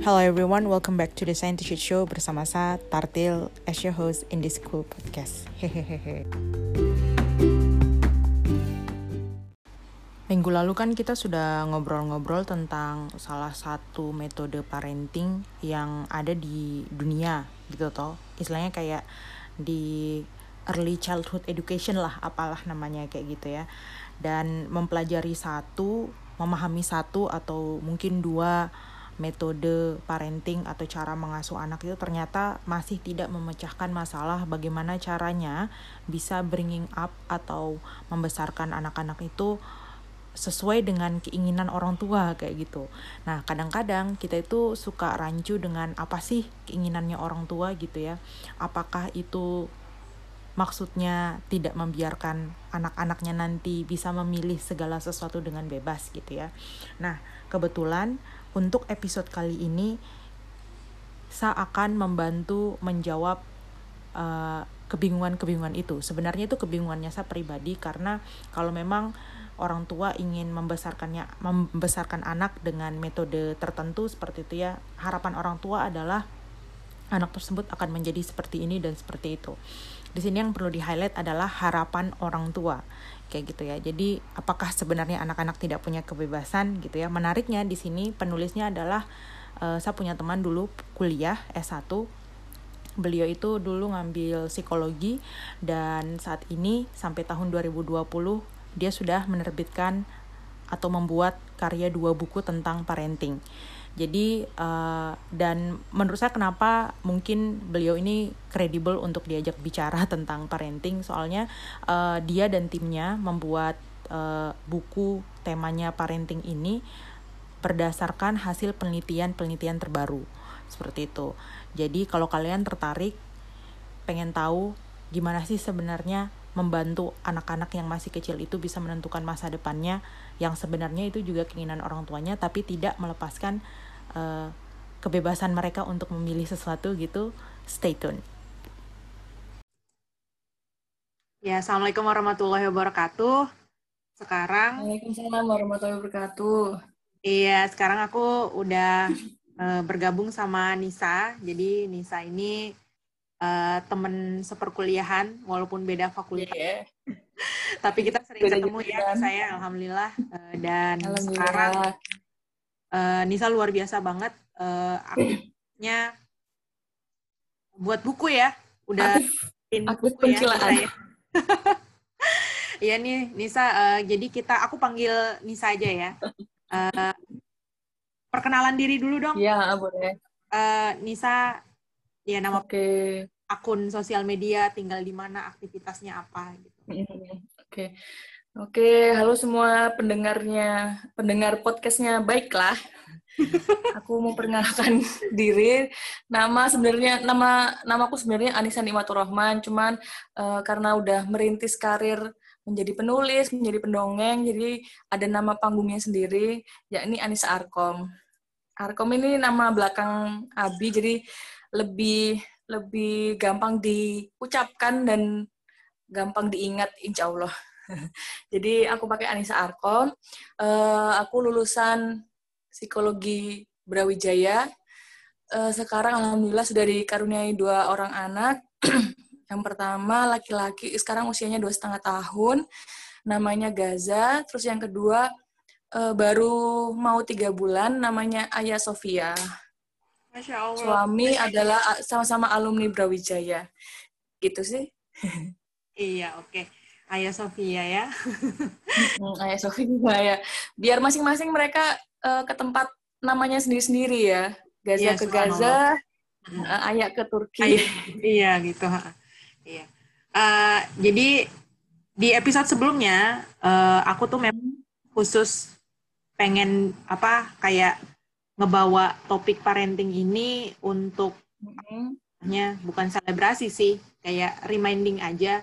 Hello everyone, welcome back to the Scientific Show bersama saya Tartil as your host in this cool podcast. Hehehe. Minggu lalu kan kita sudah ngobrol-ngobrol tentang salah satu metode parenting yang ada di dunia gitu toh. Istilahnya kayak di early childhood education lah, apalah namanya kayak gitu ya. Dan mempelajari satu, memahami satu atau mungkin dua metode parenting atau cara mengasuh anak itu ternyata masih tidak memecahkan masalah bagaimana caranya bisa bringing up atau membesarkan anak-anak itu sesuai dengan keinginan orang tua kayak gitu. Nah, kadang-kadang kita itu suka rancu dengan apa sih keinginannya orang tua gitu ya. Apakah itu maksudnya tidak membiarkan anak-anaknya nanti bisa memilih segala sesuatu dengan bebas gitu ya. Nah, kebetulan untuk episode kali ini saya akan membantu menjawab uh, kebingungan-kebingungan itu. Sebenarnya itu kebingungannya saya pribadi karena kalau memang orang tua ingin membesarkannya membesarkan anak dengan metode tertentu seperti itu ya, harapan orang tua adalah anak tersebut akan menjadi seperti ini dan seperti itu. Di sini yang perlu di-highlight adalah harapan orang tua kayak gitu ya. Jadi apakah sebenarnya anak-anak tidak punya kebebasan gitu ya? Menariknya di sini penulisnya adalah uh, saya punya teman dulu kuliah S1 beliau itu dulu ngambil psikologi dan saat ini sampai tahun 2020 dia sudah menerbitkan atau membuat karya dua buku tentang parenting. Jadi uh, dan menurut saya kenapa mungkin beliau ini kredibel untuk diajak bicara tentang parenting soalnya uh, dia dan timnya membuat uh, buku temanya parenting ini berdasarkan hasil penelitian-penelitian terbaru seperti itu. Jadi kalau kalian tertarik pengen tahu gimana sih sebenarnya membantu anak-anak yang masih kecil itu bisa menentukan masa depannya yang sebenarnya itu juga keinginan orang tuanya tapi tidak melepaskan uh, kebebasan mereka untuk memilih sesuatu gitu stay tune ya assalamualaikum warahmatullahi wabarakatuh sekarang Waalaikumsalam warahmatullahi wabarakatuh iya sekarang aku udah uh, bergabung sama Nisa jadi Nisa ini uh, temen seperkuliahan walaupun beda fakultas. Yeah. Tapi kita sering beda ketemu ya saya alhamdulillah uh, dan alhamdulillah. sekarang uh, Nisa luar biasa banget uh, aktifnya buat buku ya. Udah aktif buku ya. Iya nih Nisa uh, jadi kita aku panggil Nisa aja ya. Uh, perkenalan diri dulu dong. Iya, boleh. Uh, Nisa ya nama okay. akun sosial media tinggal di mana aktivitasnya apa gitu oke okay. Oke halo semua pendengarnya pendengar podcastnya. Baiklah aku mau perkenalkan diri. Nama sebenarnya nama namaku sebenarnya Anissa Nikmatur Rahman cuman uh, karena udah merintis karir menjadi penulis menjadi pendongeng jadi ada nama panggungnya sendiri yakni Anissa Arkom. Arkom ini nama belakang Abi jadi lebih lebih gampang diucapkan dan gampang diingat insya Allah. Jadi aku pakai Anissa Arkom. Uh, aku lulusan psikologi Brawijaya. Uh, sekarang alhamdulillah sudah dikaruniai dua orang anak. yang pertama laki-laki, sekarang usianya dua setengah tahun, namanya Gaza. Terus yang kedua uh, baru mau tiga bulan, namanya Ayah Sofia. Masya Allah. Suami adalah sama-sama alumni Brawijaya. Gitu sih. iya, oke. Okay. Ayah Sofia ya. Ayah Sofia ya. Biar masing-masing mereka uh, ke tempat namanya sendiri-sendiri ya. Gaza iya, ke Gaza, uh, Ayah ke Turki. Ayah, iya gitu. Iya. Uh, jadi di episode sebelumnya uh, aku tuh memang khusus pengen apa kayak ngebawa topik parenting ini untuk mm-hmm. bukan selebrasi sih, kayak reminding aja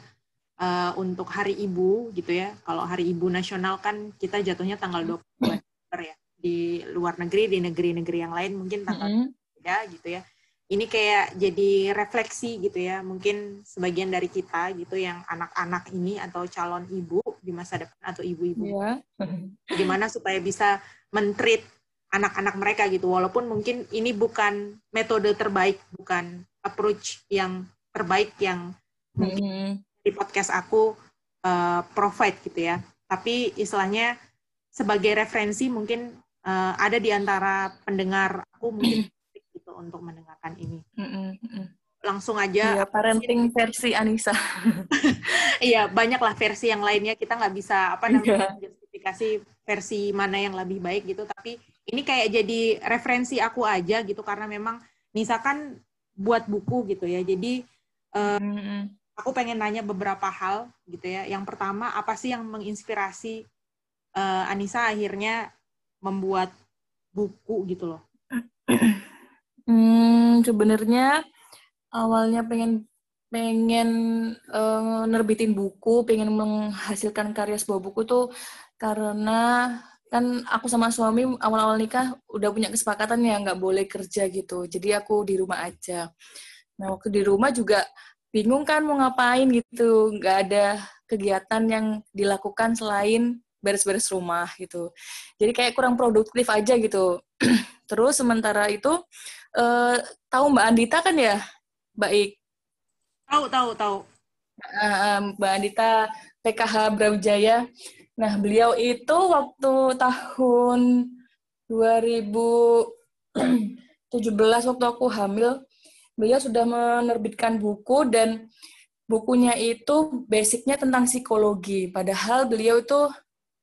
uh, untuk Hari Ibu gitu ya. Kalau Hari Ibu nasional kan kita jatuhnya tanggal 22 Desember ya. Di luar negeri, di negeri-negeri yang lain mungkin tanggal mm-hmm. ya gitu ya. Ini kayak jadi refleksi gitu ya. Mungkin sebagian dari kita gitu yang anak-anak ini atau calon ibu di masa depan atau ibu-ibu. Yeah. Gimana supaya bisa mentreat anak-anak mereka gitu walaupun mungkin ini bukan metode terbaik bukan approach yang terbaik yang mungkin Hmm. Di podcast aku uh, provide gitu ya. Tapi istilahnya sebagai referensi mungkin uh, ada di antara pendengar aku mungkin gitu untuk mendengarkan ini. Langsung Iya, aja parenting versi Anissa. iya banyak lah versi yang lainnya. Kita nggak bisa apa namanya Iya. justifikasi versi mana yang lebih baik gitu. Tapi ini kayak jadi referensi aku aja gitu. Karena memang Nisa kan buat buku gitu ya. Jadi Mm-mm. Aku pengen nanya beberapa hal gitu ya yang pertama apa sih yang menginspirasi eh, Anissa akhirnya membuat buku gitu loh Hmm, sebenarnya awalnya pengen pengen eh, nerbitin buku, pengen menghasilkan karya sebuah buku tuh karena kan aku sama suami awal-awal nikah udah punya kesepakatan ya nggak boleh kerja gitu. Jadi aku di rumah aja. Nah waktu di rumah juga bingung kan mau ngapain gitu, nggak ada kegiatan yang dilakukan selain beres-beres rumah gitu. Jadi kayak kurang produktif aja gitu. Terus sementara itu eh, tahu Mbak Andita kan ya, Mbak Ik? tahu tahu tahu Mbak Andita PKH Brawijaya. Nah, beliau itu waktu tahun 2017 waktu aku hamil, beliau sudah menerbitkan buku dan bukunya itu basicnya tentang psikologi. Padahal beliau itu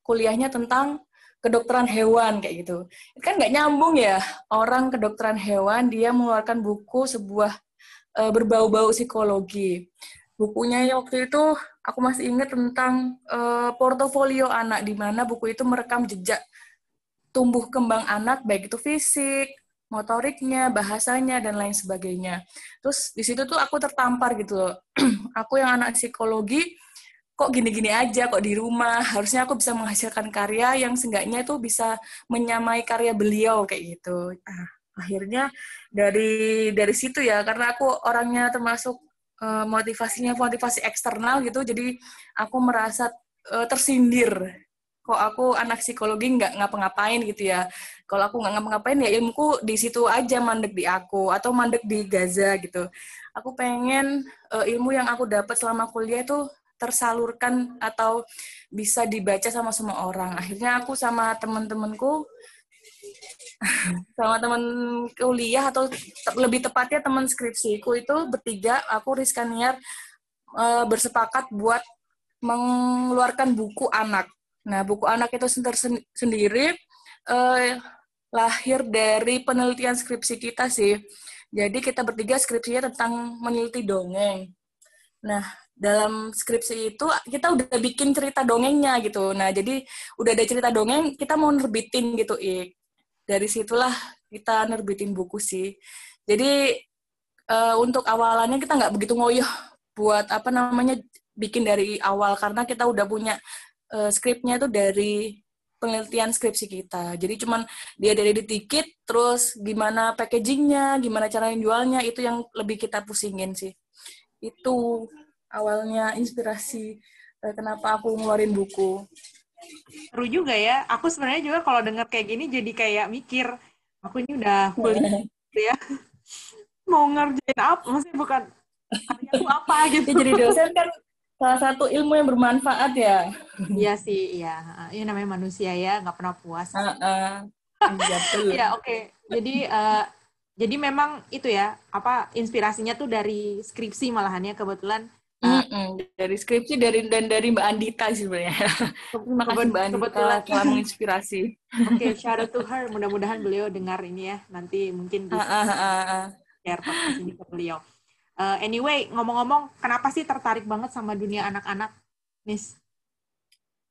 kuliahnya tentang kedokteran hewan kayak gitu. Kan nggak nyambung ya orang kedokteran hewan dia mengeluarkan buku sebuah eh, berbau-bau psikologi bukunya ya waktu itu aku masih ingat tentang eh, portofolio anak di mana buku itu merekam jejak tumbuh kembang anak baik itu fisik, motoriknya, bahasanya dan lain sebagainya. Terus di situ tuh aku tertampar gitu loh. aku yang anak psikologi kok gini-gini aja kok di rumah harusnya aku bisa menghasilkan karya yang seenggaknya itu bisa menyamai karya beliau kayak gitu. Ah, akhirnya dari dari situ ya karena aku orangnya termasuk eh, motivasinya motivasi eksternal gitu jadi aku merasa eh, tersindir kok aku anak psikologi nggak ngapa-ngapain gitu ya kalau aku nggak ngapa-ngapain ya ilmuku di situ aja mandek di aku atau mandek di Gaza gitu aku pengen eh, ilmu yang aku dapat selama kuliah itu tersalurkan atau bisa dibaca sama semua orang akhirnya aku sama teman-temanku sama teman kuliah atau te- lebih tepatnya teman skripsiku itu bertiga aku Rizka Niar eh, bersepakat buat mengeluarkan buku anak. Nah, buku anak itu sen- sendiri eh, lahir dari penelitian skripsi kita sih. Jadi kita bertiga skripsinya tentang meneliti dongeng. Nah, dalam skripsi itu kita udah bikin cerita dongengnya gitu. Nah, jadi udah ada cerita dongeng, kita mau nerbitin gitu, Ik dari situlah kita nerbitin buku sih. Jadi eh, untuk awalannya kita nggak begitu ngoyoh buat apa namanya bikin dari awal karena kita udah punya eh, skripnya itu dari penelitian skripsi kita. Jadi cuman dia dari dikit, terus gimana packagingnya, gimana cara jualnya itu yang lebih kita pusingin sih. Itu awalnya inspirasi eh, kenapa aku ngeluarin buku. seru juga ya aku sebenarnya juga kalau dengar kayak gini jadi kayak mikir aku ini udah kuliah gitu ya mau ngerjain apa maksudnya bukan karyaku apa gitu Ya, jadi dosen kan salah satu ilmu yang bermanfaat ya. iya sih iya ini namanya manusia ya nggak pernah puas Heeh. Iya, betul. Iya oke jadi eh, jadi memang itu ya apa inspirasinya tuh dari skripsi malahan ya kebetulan Mm-mm. Dari skripsi dari dan dari Mbak Andita sih sebenarnya. Terima kasih Mbak Andita Kebetulan. telah menginspirasi. oke shout out to her mudah-mudahan beliau dengar ini ya nanti mungkin bisa Ah, ah, ah, ah. share podcast ini ke beliau. Eh, anyway, ngomong-ngomong, kenapa sih tertarik banget sama dunia anak-anak?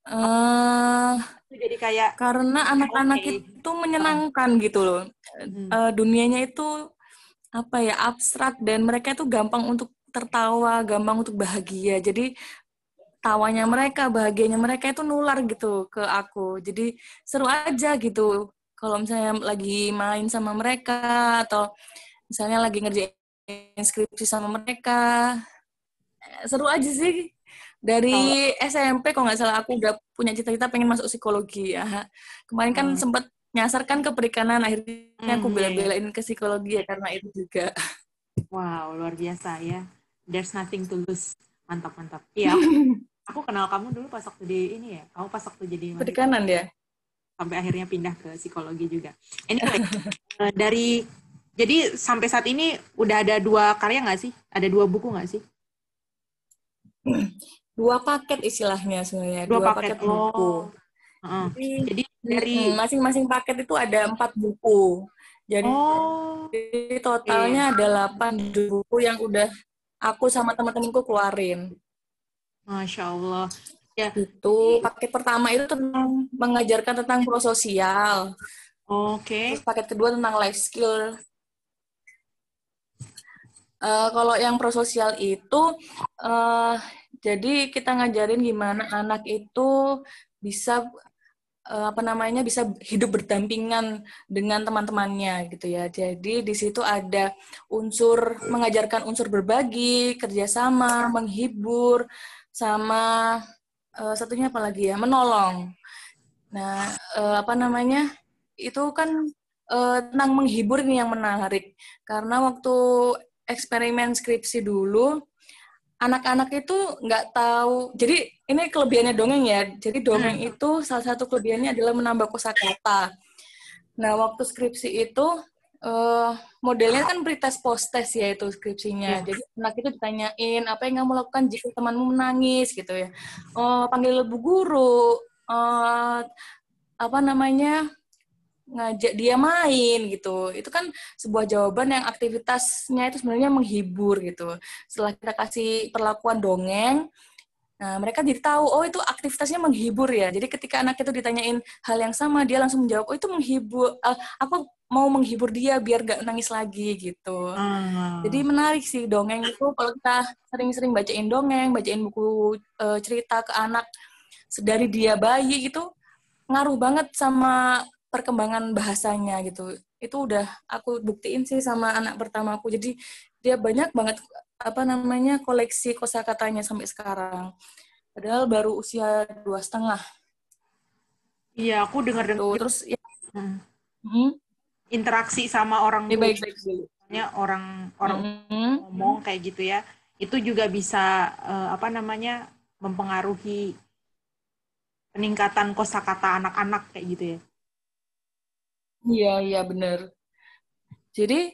Eh, Itu jadi kayak, karena anak-anak Oke. itu menyenangkan gitu loh. hmm, Eh, dunianya itu apa ya abstrak dan mereka itu gampang untuk tertawa, gampang untuk bahagia. Jadi tawanya mereka, bahagianya mereka itu nular gitu ke aku. Jadi seru aja gitu. Kalau misalnya lagi main sama mereka atau misalnya lagi ngerjain skripsi sama mereka, Eh, seru aja sih. Dari SMP kalau nggak salah aku udah punya cita-cita pengen masuk psikologi ya. Kemarin kan Hmm. sempat nyasarkan ke perikanan akhirnya aku Hmm, iya, iya. bela-belain ke psikologi ya karena itu juga Wow, luar biasa ya. There's nothing to lose. Mantap, mantap. Iya, aku, aku kenal kamu dulu pas waktu di ini ya. Kamu pas waktu jadi perikanan ya sampai akhirnya pindah ke psikologi juga. Anyway, eh, dari jadi sampai saat ini udah ada dua karya nggak sih? Ada dua buku nggak sih? dua paket istilahnya sebenarnya Dua, dua, paket. paket, buku Oh. Heeh. Jadi, Jadi dari masing-masing paket itu ada empat buku jadi oh Jadi totalnya ada 8 buku yang udah aku sama teman-temanku keluarin. masya Allah. Ya, Itu paket pertama itu tentang mengajarkan tentang prososial. oke. Terus paket kedua tentang life skill. Eh, kalau yang prososial itu eh jadi kita ngajarin gimana anak itu bisa eh, apa namanya bisa hidup berdampingan dengan teman-temannya gitu ya. Jadi di situ ada unsur mengajarkan unsur berbagi, kerjasama, menghibur, sama eh, satunya apa lagi ya menolong. Nah eh, apa namanya itu kan tentang menghibur ini yang menarik karena waktu eksperimen skripsi dulu anak-anak itu nggak tahu. Jadi ini kelebihannya dongeng ya. Jadi dongeng itu salah satu kelebihannya adalah menambah kosakata. Nah waktu skripsi itu eh, modelnya kan pretest post test ya itu skripsinya. Jadi anak itu ditanyain apa yang kamu lakukan jika temanmu menangis gitu ya. Oh panggil bu guru. eh, apa namanya ngajak dia main gitu. Itu kan sebuah jawaban yang aktivitasnya itu sebenarnya menghibur gitu. Setelah kita kasih perlakuan dongeng, nah mereka jadi tahu oh itu aktivitasnya menghibur ya. Jadi ketika anak itu ditanyain hal yang sama, dia langsung menjawab oh itu menghibur. eh, aku mau menghibur dia biar gak nangis lagi gitu. Ah. Jadi menarik sih dongeng itu kalau kita sering-sering bacain dongeng, bacain buku eh, cerita ke anak dari dia bayi gitu ngaruh banget sama perkembangan bahasanya gitu. Itu udah aku buktiin sih sama anak pertamaku. Jadi dia banyak banget apa namanya koleksi kosakatanya sampai sekarang. Padahal baru usia dua setengah. Iya, aku dengar dengar terus ya, Hmm. hmm, interaksi sama orang ini tua, baik-baik dulu. orang orang Hmm. ngomong kayak gitu ya, itu juga bisa eh, apa namanya mempengaruhi peningkatan kosakata anak-anak kayak gitu ya. Iya, iya bener. Jadi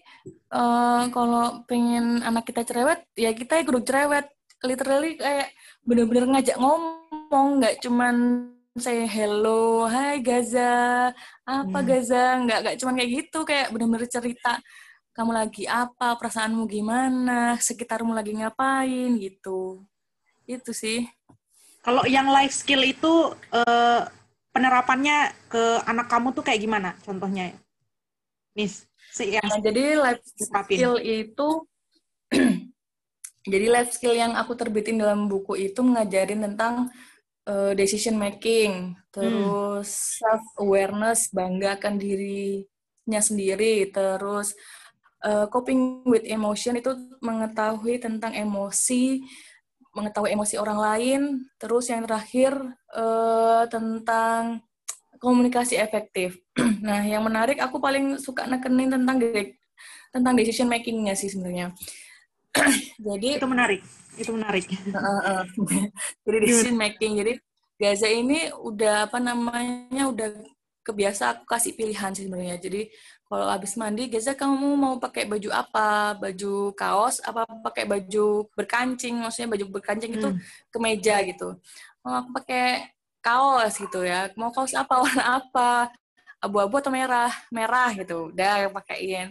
eh, kalau pengen anak kita cerewet, ya kita ikut cerewet. Literally kayak bener-bener ngajak ngomong, nggak cuman say hello, hai Gaza, apa Hmm. Gaza, nggak nggak cuman kayak gitu, kayak bener-bener cerita kamu lagi apa, perasaanmu gimana, sekitarmu lagi ngapain gitu. Itu sih. Kalau yang life skill itu eh, penerapannya ke anak kamu tuh kayak gimana? Contohnya, Miss, si yang Nah, jadi life skill itu jadi life skill yang aku terbitin dalam buku itu mengajarin tentang uh, decision making, terus self awareness, bangga akan dirinya sendiri, terus uh, coping with emotion itu mengetahui tentang emosi, mengetahui emosi orang lain, terus yang terakhir uh, tentang komunikasi efektif. nah, yang menarik aku paling suka nekenin tentang tentang decision making-nya sih sebenarnya. Jadi itu menarik, itu menarik. Heeh. jadi decision making. Jadi Gaza ini udah apa namanya udah kebiasa aku kasih pilihan sih sebenarnya. Jadi kalau habis mandi, Gaza kamu mau pakai baju apa? Baju kaos apa pakai baju berkancing? Maksudnya baju berkancing itu Hmm. kemeja gitu. Oh, aku pakai kaos gitu ya. Mau kaos apa? Warna apa? Abu-abu atau merah? Merah gitu. Udah aku pakaiin.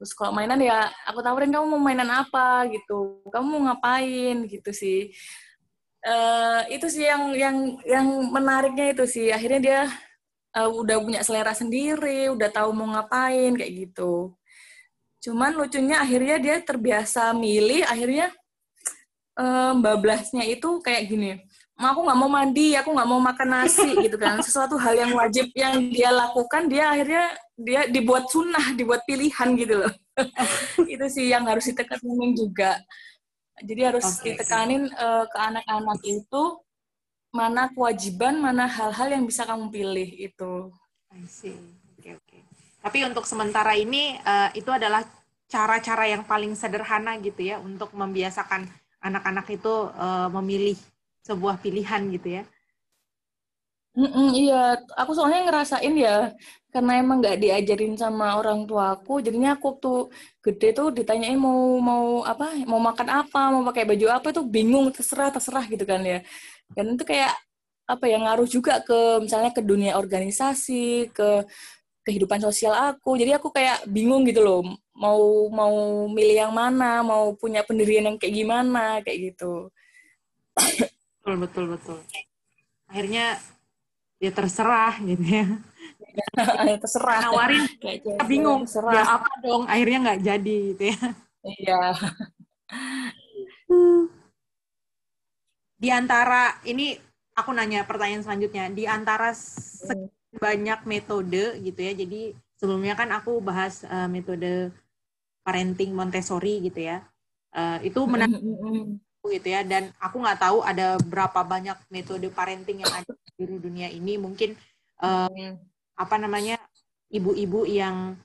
Terus kalau mainan ya aku tawarin kamu mau mainan apa gitu. Kamu mau ngapain gitu sih. Eh itu sih yang yang yang menariknya itu sih. Akhirnya dia eh, udah punya selera sendiri, udah tahu mau ngapain kayak gitu. Cuman lucunya akhirnya dia terbiasa milih, akhirnya eh, bablasnya itu kayak gini. "Ma, aku nggak mau mandi, aku nggak mau makan nasi gitu kan. Sesuatu hal yang wajib yang dia lakukan, dia akhirnya dia dibuat sunnah, dibuat pilihan gitu loh. itu sih yang harus ditekanin juga. Jadi harus Oke. ditekanin eh, ke anak-anak itu mana kewajiban, mana hal-hal yang bisa kamu pilih itu. I see. Oke oke. Tapi untuk sementara ini uh, itu adalah cara-cara yang paling sederhana gitu ya untuk membiasakan anak-anak itu uh, memilih sebuah pilihan gitu ya. Mm-mm, iya, aku soalnya ngerasain ya, karena emang nggak diajarin sama orang tua aku, jadinya aku tuh gede tuh ditanyain mau mau apa, mau makan apa, mau pakai baju apa itu bingung, terserah terserah gitu kan ya. Dan itu kayak apa ya ngaruh juga ke misalnya ke dunia organisasi, ke kehidupan sosial aku. Jadi aku kayak bingung gitu loh, mau mau milih yang mana, mau punya pendirian yang kayak gimana, kayak gitu. Betul betul betul. Akhirnya ya terserah gitu ya ya terserah nawarin kita bingung terserah. ya apa dong akhirnya nggak jadi gitu ya iya di antara ini aku nanya pertanyaan selanjutnya. Di antara hmm. banyak metode gitu ya jadi sebelumnya kan aku bahas uh, metode parenting Montessori gitu ya. Uh, itu menarik hmm, hmm, gitu ya dan aku nggak tahu ada berapa banyak metode parenting yang ada di dunia ini. Mungkin uh, apa namanya ibu-ibu yang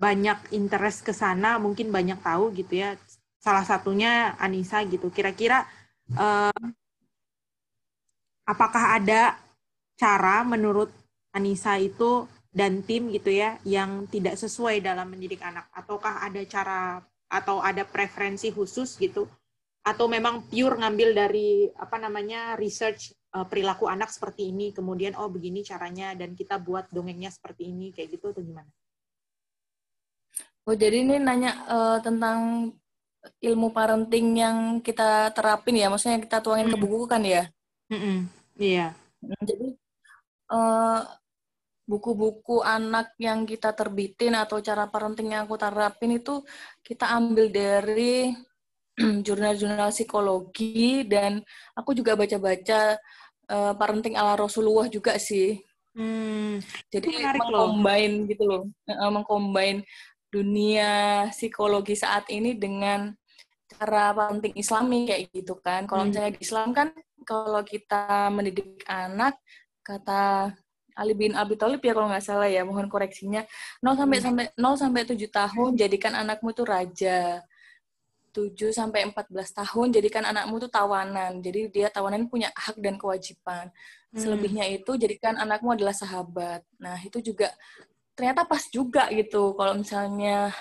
banyak interest ke sana mungkin banyak tahu gitu ya. Salah satunya Anissa gitu. Kira-kira uh, apakah ada cara menurut Anissa itu dan tim gitu ya yang tidak sesuai dalam mendidik anak ataukah ada cara atau ada preferensi khusus gitu atau memang pure ngambil dari apa namanya research uh, perilaku anak seperti ini kemudian oh begini caranya dan kita buat dongengnya seperti ini kayak gitu atau gimana? Oh jadi ini nanya uh, tentang ilmu parenting yang kita terapin ya, maksudnya kita tuangin hmm. ke buku kan ya? Hmm. Iya. Hmm, jadi uh, buku-buku anak yang kita terbitin atau cara parenting yang aku terapin itu kita ambil dari jurnal-jurnal psikologi dan aku juga baca-baca uh, parenting ala Rasulullah juga sih. Hmm, Jadi mengcombine gitu loh, uh, mengcombine dunia psikologi saat ini dengan cara parenting Islami kayak gitu kan. Kalau hmm. misalnya di Islam kan kalau kita mendidik anak kata Ali bin Abi Thalib ya kalau nggak salah ya, mohon koreksinya 0 sampai hmm. sampai 0 sampai 7 tahun jadikan anakmu itu raja. 7 sampai 14 tahun jadikan anakmu tuh tawanan. Jadi dia tawanan punya hak dan kewajiban. Hmm. Selebihnya itu jadikan anakmu adalah sahabat. Nah, itu juga ternyata pas juga gitu kalau misalnya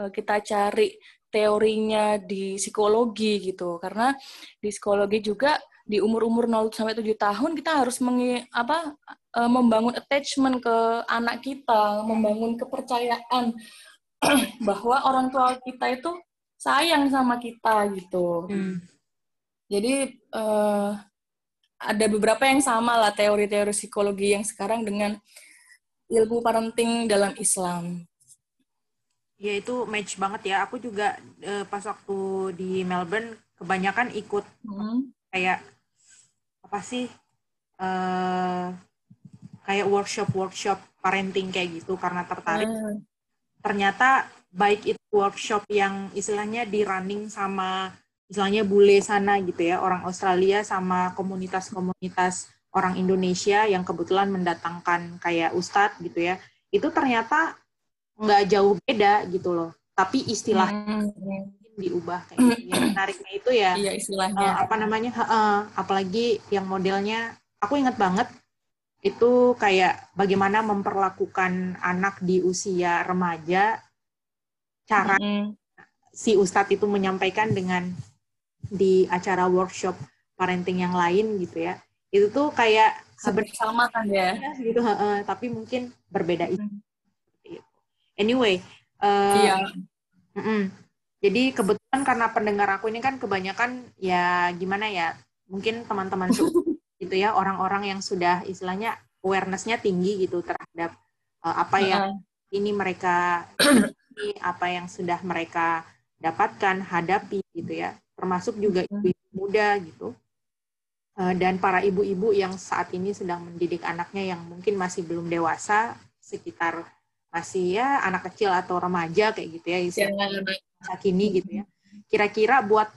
uh, kita cari teorinya di psikologi gitu. Karena di psikologi juga di umur-umur 0 sampai 7 tahun kita harus mengi, apa uh, membangun attachment ke anak kita, membangun kepercayaan bahwa orang tua kita itu sayang sama kita gitu. Hmm. Jadi uh, ada beberapa yang sama lah teori-teori psikologi yang sekarang dengan ilmu parenting dalam Islam. Ya itu match banget ya. Aku juga uh, pas waktu di Melbourne kebanyakan ikut hmm. kayak apa sih uh, kayak workshop workshop parenting kayak gitu karena tertarik. Hmm. Ternyata baik itu workshop yang istilahnya di running sama istilahnya bule sana gitu ya orang Australia sama komunitas-komunitas orang Indonesia yang kebetulan mendatangkan kayak ustadz gitu ya itu ternyata nggak jauh beda gitu loh tapi istilah hmm. diubah kayak gitu. yang menariknya itu ya iya, istilahnya. Uh, apa namanya uh, apalagi yang modelnya aku ingat banget itu kayak bagaimana memperlakukan anak di usia remaja cara mm. si ustadz itu menyampaikan dengan di acara workshop parenting yang lain gitu ya itu tuh kayak sama kan ya gitu uh, tapi mungkin berbeda itu anyway uh, iya. Uh -uh. jadi kebetulan karena pendengar aku ini kan kebanyakan ya gimana ya mungkin teman-teman gitu ya orang-orang yang sudah istilahnya awarenessnya tinggi gitu terhadap uh, apa yang uh ini mereka apa yang sudah mereka dapatkan, hadapi gitu ya. Termasuk juga ibu-ibu muda gitu. Eh, dan para ibu-ibu yang saat ini sedang mendidik anaknya yang mungkin masih belum dewasa, sekitar masih ya anak kecil atau remaja kayak gitu ya, masa kini gitu ya. Kira-kira buat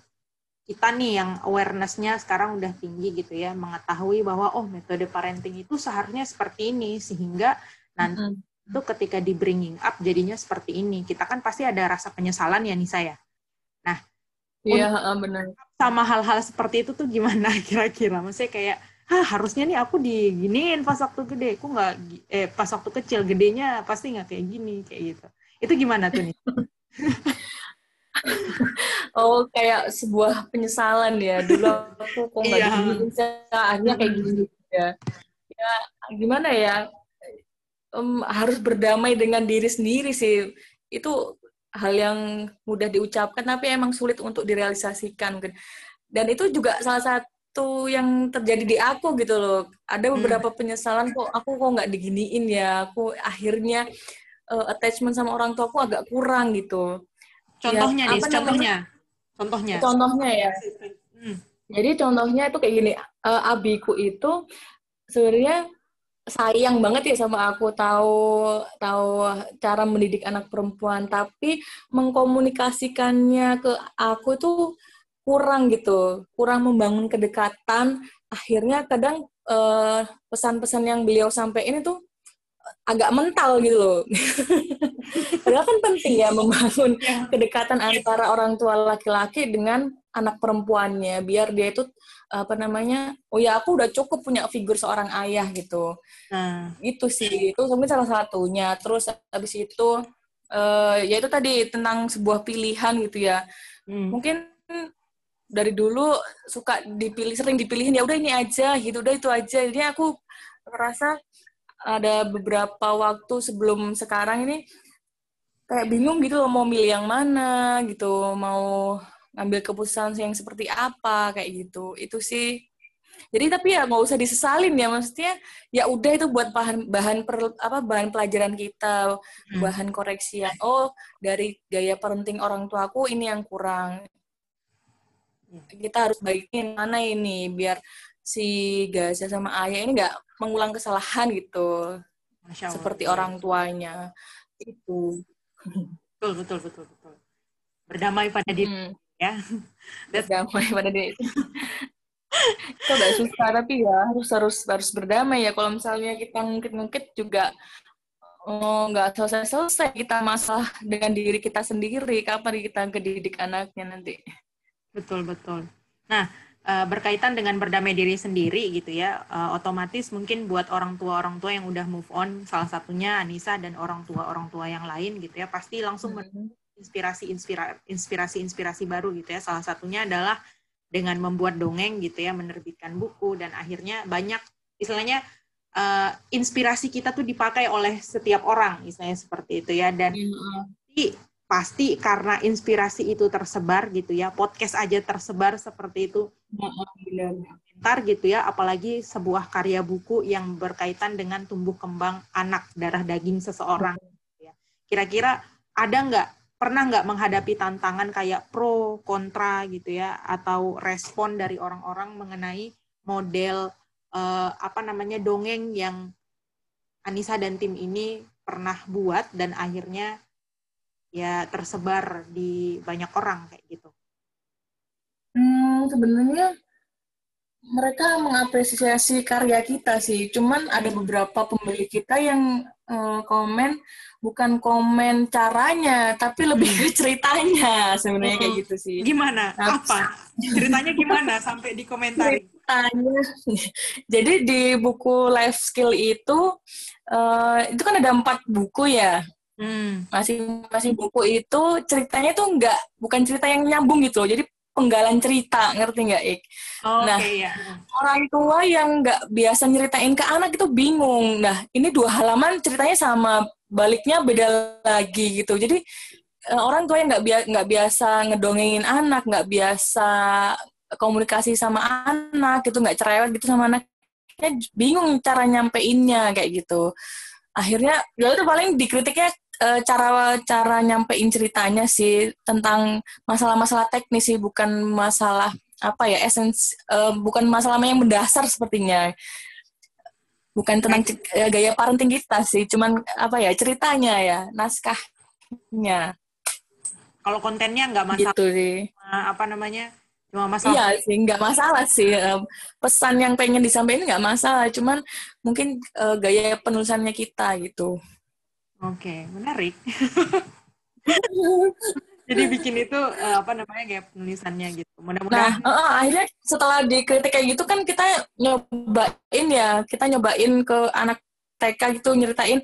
kita nih yang awareness-nya sekarang udah tinggi gitu ya, mengetahui bahwa oh metode parenting itu seharusnya seperti ini sehingga nanti mm -hmm. itu ketika di bringing up jadinya seperti ini. Kita kan pasti ada rasa penyesalan ya Nisa ya? Nah iya yeah, benar. sama hal-hal seperti itu tuh gimana kira-kira? Maksudnya kayak Hah, harusnya nih aku diginiin pas waktu gede. Aku nggak eh pas waktu kecil gedenya pasti nggak kayak gini kayak gitu. Itu gimana tuh nih oh kayak sebuah penyesalan ya. Dulu aku kok nggak iya. diginiin akhirnya kayak gini ya ya gimana ya? Um, harus berdamai dengan diri sendiri sih. Itu hal yang mudah diucapkan tapi emang sulit untuk direalisasikan dan itu juga salah satu yang terjadi di aku gitu loh. Ada hmm. beberapa hmm. penyesalan kok aku kok nggak diginiin ya. Aku akhirnya uh, attachment sama orang tua aku agak kurang gitu. Contohnya ya, nih contohnya. Contohnya. Contohnya ya. Hmm. jadi contohnya itu kayak gini uh, abiku itu sebenarnya sayang banget ya sama aku. Tahu tahu cara mendidik anak perempuan. Tapi mengkomunikasikannya ke aku tuh kurang gitu kurang membangun kedekatan akhirnya kadang eh, pesan-pesan yang beliau sampaikan itu agak mental gitu loh. Padahal kan penting ya membangun ya. kedekatan antara orang tua laki-laki dengan anak perempuannya biar dia itu apa namanya oh ya aku udah cukup punya figur seorang ayah gitu nah. itu sih itu mungkin salah satunya terus habis itu uh, ya itu tadi tentang sebuah pilihan gitu ya hmm. mungkin dari dulu suka dipilih sering dipilihin ya udah ini aja gitu. Udah itu aja. Jadi aku merasa ada beberapa waktu sebelum sekarang ini kayak bingung gitu loh mau milih yang mana gitu mau ngambil keputusan yang seperti apa kayak gitu. Itu sih. Jadi tapi ya nggak usah disesalin ya maksudnya ya udah itu buat bahan bahan per, apa bahan pelajaran kita hmm. bahan koreksian oh dari gaya parenting orang tuaku ini yang kurang kita harus baikin mana ini biar si Gaza sama ayah ini nggak mengulang kesalahan gitu. Seperti orang tuanya. Itu. Betul betul betul betul. Berdamai pada diri hmm. ya. Berdamai pada diri. Itu udah susah tapi ya harus harus harus berdamai ya. Kalau misalnya kita ngungkit-ngungkit juga oh, nggak selesai-selesai kita masalah dengan diri kita sendiri. Kapan kita kedidik anaknya nanti betul betul. Nah eh, berkaitan dengan berdamai diri sendiri gitu ya eh, otomatis mungkin buat orang tua orang tua yang udah move on salah satunya Anissa dan orang tua orang tua yang lain gitu ya pasti langsung mm -hmm inspirasi inspirasi inspirasi baru gitu ya. Salah satunya adalah dengan membuat dongeng gitu ya menerbitkan buku dan akhirnya banyak istilahnya uh, inspirasi kita tuh dipakai oleh setiap orang misalnya seperti itu ya. Dan mm-hmm. Pasti karena inspirasi itu tersebar gitu ya podcast aja tersebar seperti itu komentar gitu ya apalagi sebuah karya buku yang berkaitan dengan tumbuh kembang anak darah daging seseorang gitu ya. kira-kira ada nggak pernah nggak menghadapi tantangan kayak pro kontra gitu ya atau respon dari orang-orang mengenai model uh, apa namanya dongeng yang Anissa dan tim ini pernah buat dan akhirnya ya tersebar di banyak orang kayak gitu. Hmm, sebenarnya mereka mengapresiasi karya kita sih. Cuman ada beberapa pembeli kita yang uh, komen bukan komen caranya, tapi lebih ke ceritanya sebenarnya kayak gitu sih. Gimana? Nah, Apa? Ceritanya gimana sampai di komentar? Ceritanya. Jadi di buku life skill itu uh, itu kan ada empat buku ya. Hmm. Masing-masing buku itu ceritanya tuh enggak bukan cerita yang nyambung gitu loh. Jadi penggalan cerita, ngerti nggak, Ik? Oh, nah, okay, ya. orang tua yang nggak biasa nyeritain ke anak itu bingung. Nah, ini dua halaman ceritanya sama, baliknya beda lagi gitu. Jadi eh, orang tua yang nggak bia nggak biasa ngedongengin anak, nggak biasa komunikasi sama anak, gitu nggak cerewet gitu sama anaknya, bingung cara nyampeinnya kayak gitu. Akhirnya, ya itu paling dikritiknya uh, cara cara nyampein ceritanya sih tentang masalah-masalah teknis sih bukan masalah apa ya esens uh, bukan masalah yang mendasar sepertinya bukan tentang uh, gaya parenting kita sih cuman apa ya ceritanya ya naskahnya kalau kontennya nggak masalah gitu sih. apa namanya Cuma masalah. Iya sih, nggak masalah sih. Pesan yang pengen disampaikan nggak masalah, cuman mungkin uh, gaya penulisannya kita gitu. Oke, okay, menarik. Jadi bikin itu uh, apa namanya gaya penulisannya gitu. Mudah-mudahan. Nah, uh, akhirnya setelah dikritik kayak gitu kan kita nyobain ya, kita nyobain ke anak TK gitu nyeritain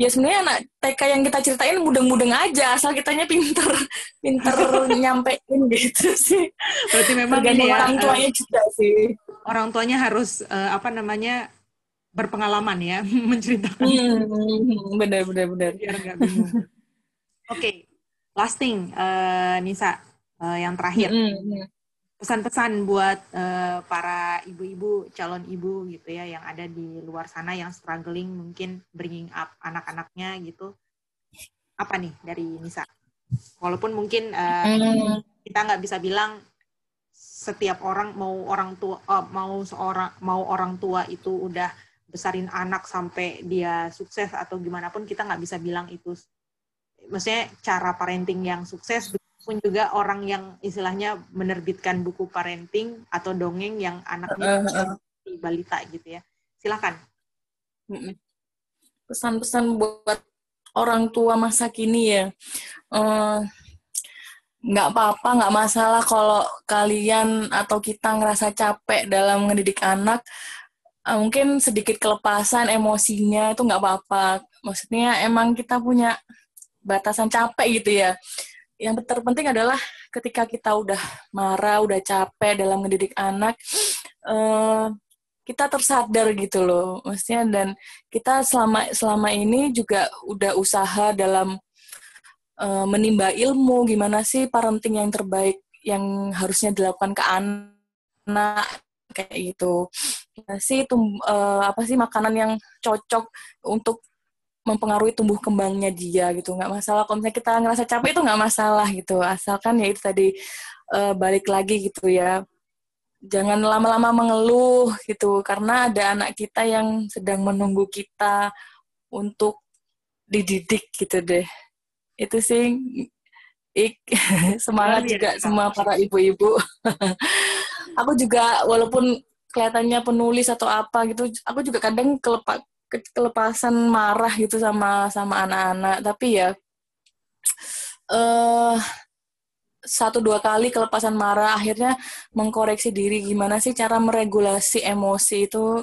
ya sebenarnya anak TK yang kita ceritain mudeng-mudeng aja asal kitanya pinter pinter nyampein gitu sih berarti memang ya, orang tuanya uh, juga sih orang tuanya harus uh, apa namanya berpengalaman ya menceritakan. Hmm, benar benar benar. Biar nggak bingung. Oke okay. lasting uh, Nisa uh, yang terakhir. Hmm, hmm. Pesan-pesan buat uh, para ibu-ibu calon ibu gitu ya yang ada di luar sana yang struggling mungkin bringing up anak-anaknya gitu. Apa nih dari Nisa? Walaupun mungkin uh, kita nggak bisa bilang setiap orang mau orang tua uh, mau seorang mau orang tua itu udah besarin anak sampai dia sukses atau gimana pun kita nggak bisa bilang itu maksudnya cara parenting yang sukses pun juga orang yang istilahnya menerbitkan buku parenting atau dongeng yang anaknya uh, uh. balita gitu ya. Silakan. Pesan-pesan buat orang tua masa kini ya. Uh, nggak apa-apa, nggak masalah kalau kalian atau kita ngerasa capek dalam mendidik anak. Uh, mungkin sedikit kelepasan emosinya itu nggak apa-apa. Maksudnya emang kita punya batasan capek gitu ya yang terpenting adalah ketika kita udah marah, udah capek dalam mendidik anak, uh, kita tersadar gitu loh, maksudnya dan kita selama selama ini juga udah usaha dalam uh, menimba ilmu gimana sih parenting yang terbaik yang harusnya dilakukan ke anak kayak gitu. Sih tum, uh, apa sih makanan yang cocok untuk mempengaruhi tumbuh kembangnya dia gitu? Nggak masalah. Kalau misalnya kita ngerasa capek itu nggak masalah gitu. Asalkan ya itu tadi uh, balik lagi gitu ya. Jangan lama-lama mengeluh gitu. Karena ada anak kita yang sedang menunggu kita untuk dididik gitu deh. Itu sih ik semangat juga semua para ibu-ibu. Aku juga walaupun kelihatannya penulis atau apa gitu. Aku juga kadang kelepak kelepasan marah gitu sama sama anak-anak. Tapi ya eh uh, satu dua kali kelepasan marah akhirnya mengkoreksi diri gimana sih cara meregulasi emosi itu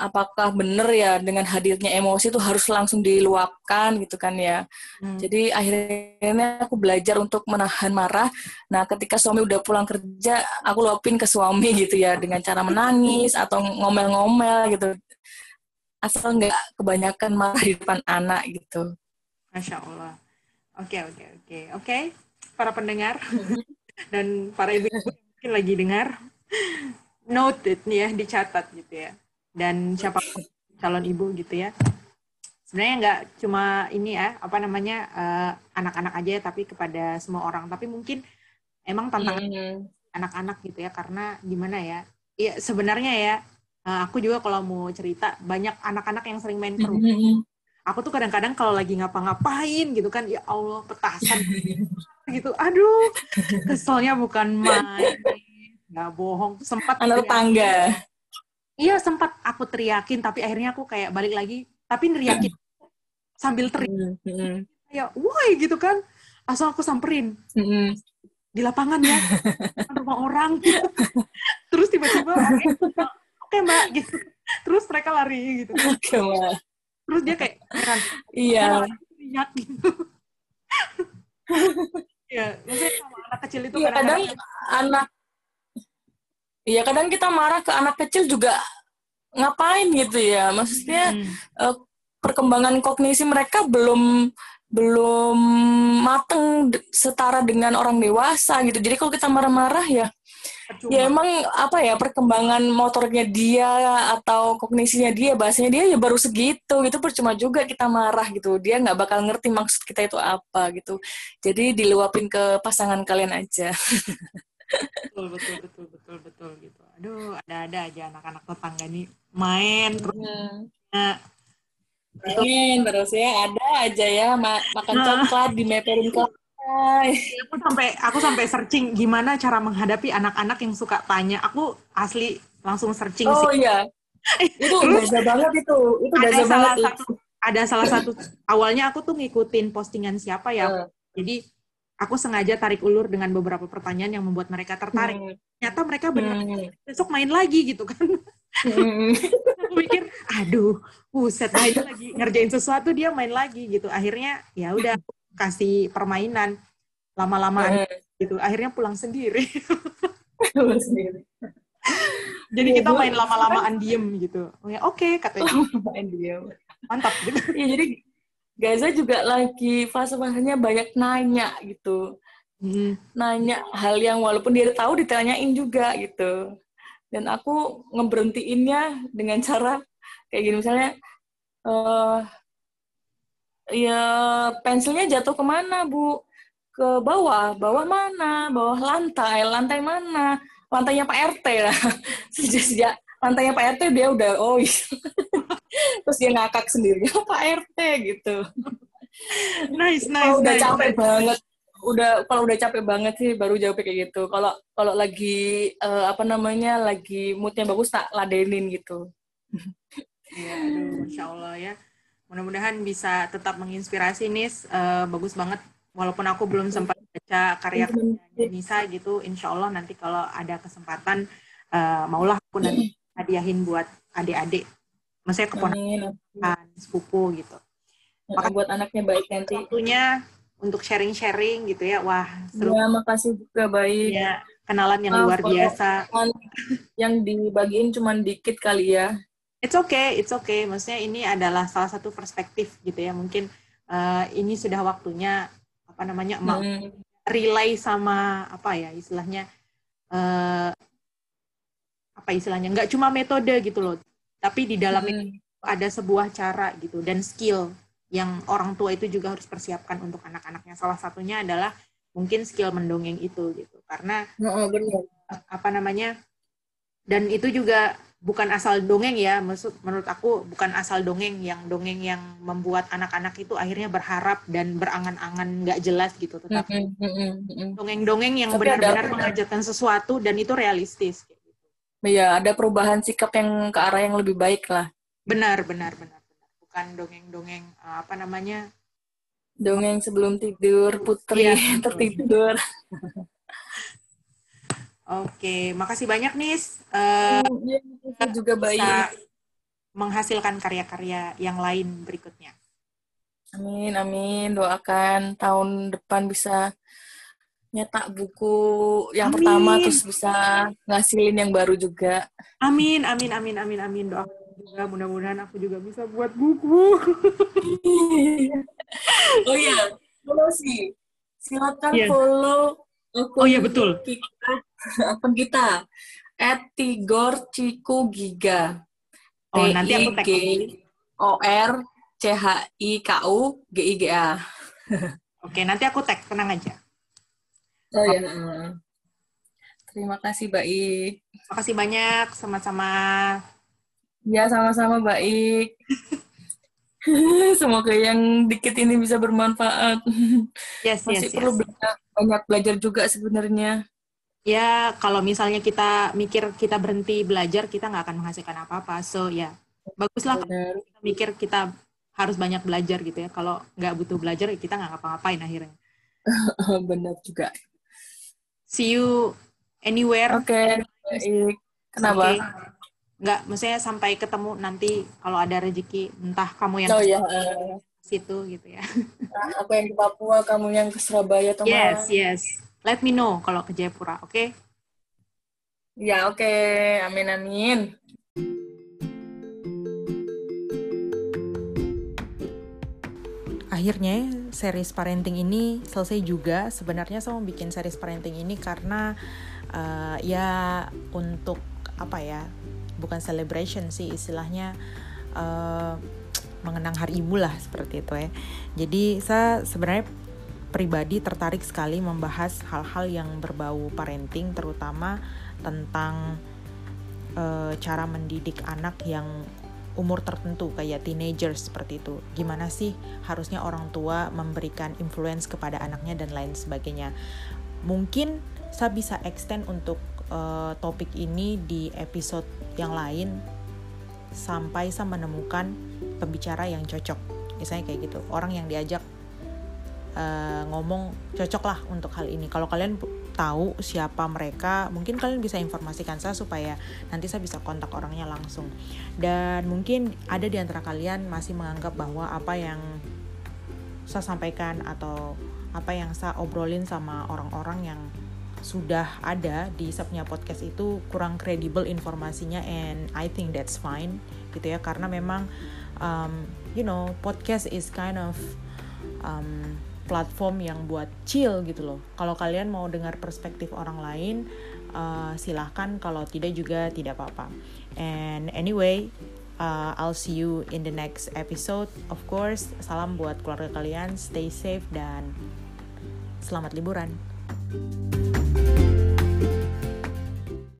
apakah benar ya dengan hadirnya emosi itu harus langsung diluapkan gitu kan ya hmm. jadi akhirnya aku belajar untuk menahan marah nah ketika suami udah pulang kerja aku luapin ke suami gitu ya dengan cara menangis atau ngomel-ngomel gitu asal nggak kebanyakan marah di depan anak gitu. Masya Allah. Oke okay, oke okay, oke okay. oke para pendengar dan para ibu mungkin lagi dengar noted nih ya dicatat gitu ya dan siapa calon ibu gitu ya sebenarnya nggak cuma ini ya apa namanya uh, anak-anak aja tapi kepada semua orang tapi mungkin emang tantangan mm-hmm. anak-anak gitu ya karena gimana ya ya sebenarnya ya Nah, aku juga kalau mau cerita banyak anak-anak yang sering main ke rumah. Mm-hmm. Aku tuh kadang-kadang kalau lagi ngapa-ngapain gitu kan, ya Allah petasan gitu. Aduh, keselnya bukan main. Nggak bohong, sempat anak tangga. Iya, sempat aku teriakin tapi akhirnya aku kayak balik lagi tapi neriakin sambil teriak. Mm-hmm. Kayak, woi gitu kan. Asal aku samperin. Mm-hmm. Di lapangan ya, rumah orang. Terus tiba-tiba oke mbak gitu terus mereka lari gitu oke okay, mbak terus dia kayak heran iya minyak gitu Iya, maksudnya sama anak kecil itu iya, kadang, kadang anak Iya, kadang kita marah ke anak kecil juga ngapain gitu ya. Maksudnya hmm. uh, perkembangan kognisi mereka belum belum mateng setara dengan orang dewasa gitu. Jadi kalau kita marah-marah ya Percuma. Ya emang apa ya perkembangan motornya dia atau kognisinya dia bahasanya dia ya baru segitu gitu percuma juga kita marah gitu dia nggak bakal ngerti maksud kita itu apa gitu jadi diluapin ke pasangan kalian aja betul betul betul betul betul gitu aduh ada-ada aja anak-anak tetangga nih main terus hmm. nah, main terus ya ada aja ya ma makan coklat dimeperin ke Hai. aku sampai aku sampai searching gimana cara menghadapi anak-anak yang suka tanya aku asli langsung searching Oh sih iya. Itu gaza banget itu. Itu ada gaza salah banget. satu ada salah satu awalnya aku tuh ngikutin postingan siapa ya Eh, jadi aku sengaja tarik ulur dengan beberapa pertanyaan yang membuat mereka tertarik. Hmm, ternyata mereka benar hmm, besok main lagi gitu kan. Hmm. aku mikir aduh buset main lagi ngerjain sesuatu dia main lagi gitu. Akhirnya ya udah kasih permainan. Lama-lamaan gitu. Akhirnya pulang sendiri. Lu sendiri. jadi Iya, kita main lama-lamaan diem gitu. Ya oke katanya. Main dia. mantap gitu. Iya jadi Gaza juga lagi fase-fasenya banyak nanya gitu. Hmm. Nanya hal yang walaupun dia tahu ditanyain juga gitu. Dan aku ngeberhentiinnya dengan cara kayak gini. Misalnya eh ya pensilnya jatuh ke mana bu? Ke bawah. Bawah mana? Bawah lantai. Lantai mana? Lantainya pak rt lah. Sejak sejak lantainya pak rt dia udah oh iya. terus dia ngakak sendiri pak rt gitu nice nice kalau udah nice. capek banget udah kalau udah capek banget sih baru jawab kayak gitu kalau kalau lagi eh, apa namanya lagi moodnya bagus tak ladenin gitu Iya, aduh, masya Allah ya. Mudah-mudahan bisa tetap menginspirasi Nis. Eh, bagus banget. Walaupun aku belum sempat baca karya-karyanya Nisa gitu, insya Allah nanti kalau ada kesempatan, eh, maulah aku nanti hadiahin buat adik-adik. Maksudnya keponakan, sepupu gitu. buat anaknya baik nanti Waktunya untuk sharing-sharing gitu ya. Wah, seru ya makasih juga baik ya. Kenalan yang Maaf luar biasa. yang dibagiin cuman dikit kali ya It's okay, it's okay. Maksudnya ini adalah salah satu perspektif gitu ya. Mungkin eh, ini sudah waktunya apa namanya Hmm. relay sama apa ya istilahnya eh apa istilahnya nggak cuma metode gitu loh, tapi di dalam Hmm. itu ada sebuah cara gitu dan skill yang orang tua itu juga harus persiapkan untuk anak-anaknya. Salah satunya adalah mungkin skill mendongeng itu gitu. Karena Oh, benar. apa namanya dan itu juga bukan asal dongeng ya maksud menurut aku bukan asal dongeng yang dongeng yang membuat anak-anak itu akhirnya berharap dan berangan-angan nggak jelas gitu tetapi dongeng-dongeng yang benar-benar mengajarkan sesuatu dan itu realistis gitu. Iya, ada perubahan sikap yang ke arah yang lebih baik lah. benar benar benar benar bukan dongeng-dongeng eh, apa namanya Dongeng sebelum tidur, putri Iya. tertidur. oke makasih banyak nis Eh, Iya, itu juga baik. bisa menghasilkan karya-karya yang lain berikutnya Amin, amin. Doakan tahun depan bisa nyetak buku yang Amin. pertama terus bisa ngasilin yang baru juga. Amin, amin, amin, amin, amin. Doa juga mudah-mudahan aku juga bisa buat buku. oh iya, follow sih. Silakan Iya. follow akun Oh iya, betul. kita, akun kita at Tigor Ciku Giga. Oh, nanti aku tag. O R C H I K U G I G A. Oke, nanti aku tag, tenang aja. Oh iya. Terima kasih, Baik. Makasih banyak, sama-sama. Ya, sama-sama baik. Semoga yang dikit ini bisa bermanfaat. Yes, Masih yes, perlu yes. banyak belajar juga sebenarnya. Ya, kalau misalnya kita mikir kita berhenti belajar, kita nggak akan menghasilkan apa-apa. So, ya, baguslah kalau Benar. kita mikir kita harus banyak belajar gitu ya. Kalau nggak butuh belajar, ya kita nggak ngapa-ngapain akhirnya. Benar juga. See you anywhere. Oke, baik. Kenapa? Oke. Nggak, maksudnya sampai ketemu nanti kalau ada rezeki, entah kamu yang Oh ke ya, eh, situ gitu ya. aku yang ke Papua, kamu yang ke Surabaya, atau Yes, yes. Let me know kalau ke Jayapura, oke? Ya, oke. Amin, amin. akhirnya series parenting ini selesai juga. Sebenarnya saya mau bikin series parenting ini karena eh, ya untuk apa ya bukan celebration sih istilahnya eh, mengenang hari ibu lah seperti itu ya. Jadi saya sebenarnya pribadi tertarik sekali membahas hal-hal yang berbau parenting terutama tentang eh, cara mendidik anak yang umur tertentu kayak teenagers seperti itu. Gimana sih harusnya orang tua memberikan influence kepada anaknya dan lain sebagainya. Mungkin saya bisa extend untuk uh, topik ini di episode yang lain sampai saya menemukan pembicara yang cocok. Misalnya kayak gitu, orang yang diajak uh, ngomong cocok lah untuk hal ini. Kalau kalian tahu siapa mereka, mungkin kalian bisa informasikan saya supaya nanti saya bisa kontak orangnya langsung. Dan mungkin ada di antara kalian masih menganggap bahwa apa yang saya sampaikan atau apa yang saya obrolin sama orang-orang yang sudah ada di subnya podcast itu kurang kredibel informasinya and I think that's fine gitu ya karena memang um, you know podcast is kind of um, platform yang buat chill gitu loh. Kalau kalian mau dengar perspektif orang lain, uh, silahkan. Kalau tidak juga tidak apa-apa. And anyway, uh, I'll see you in the next episode. Of course, salam buat keluarga kalian. Stay safe dan selamat liburan. thank you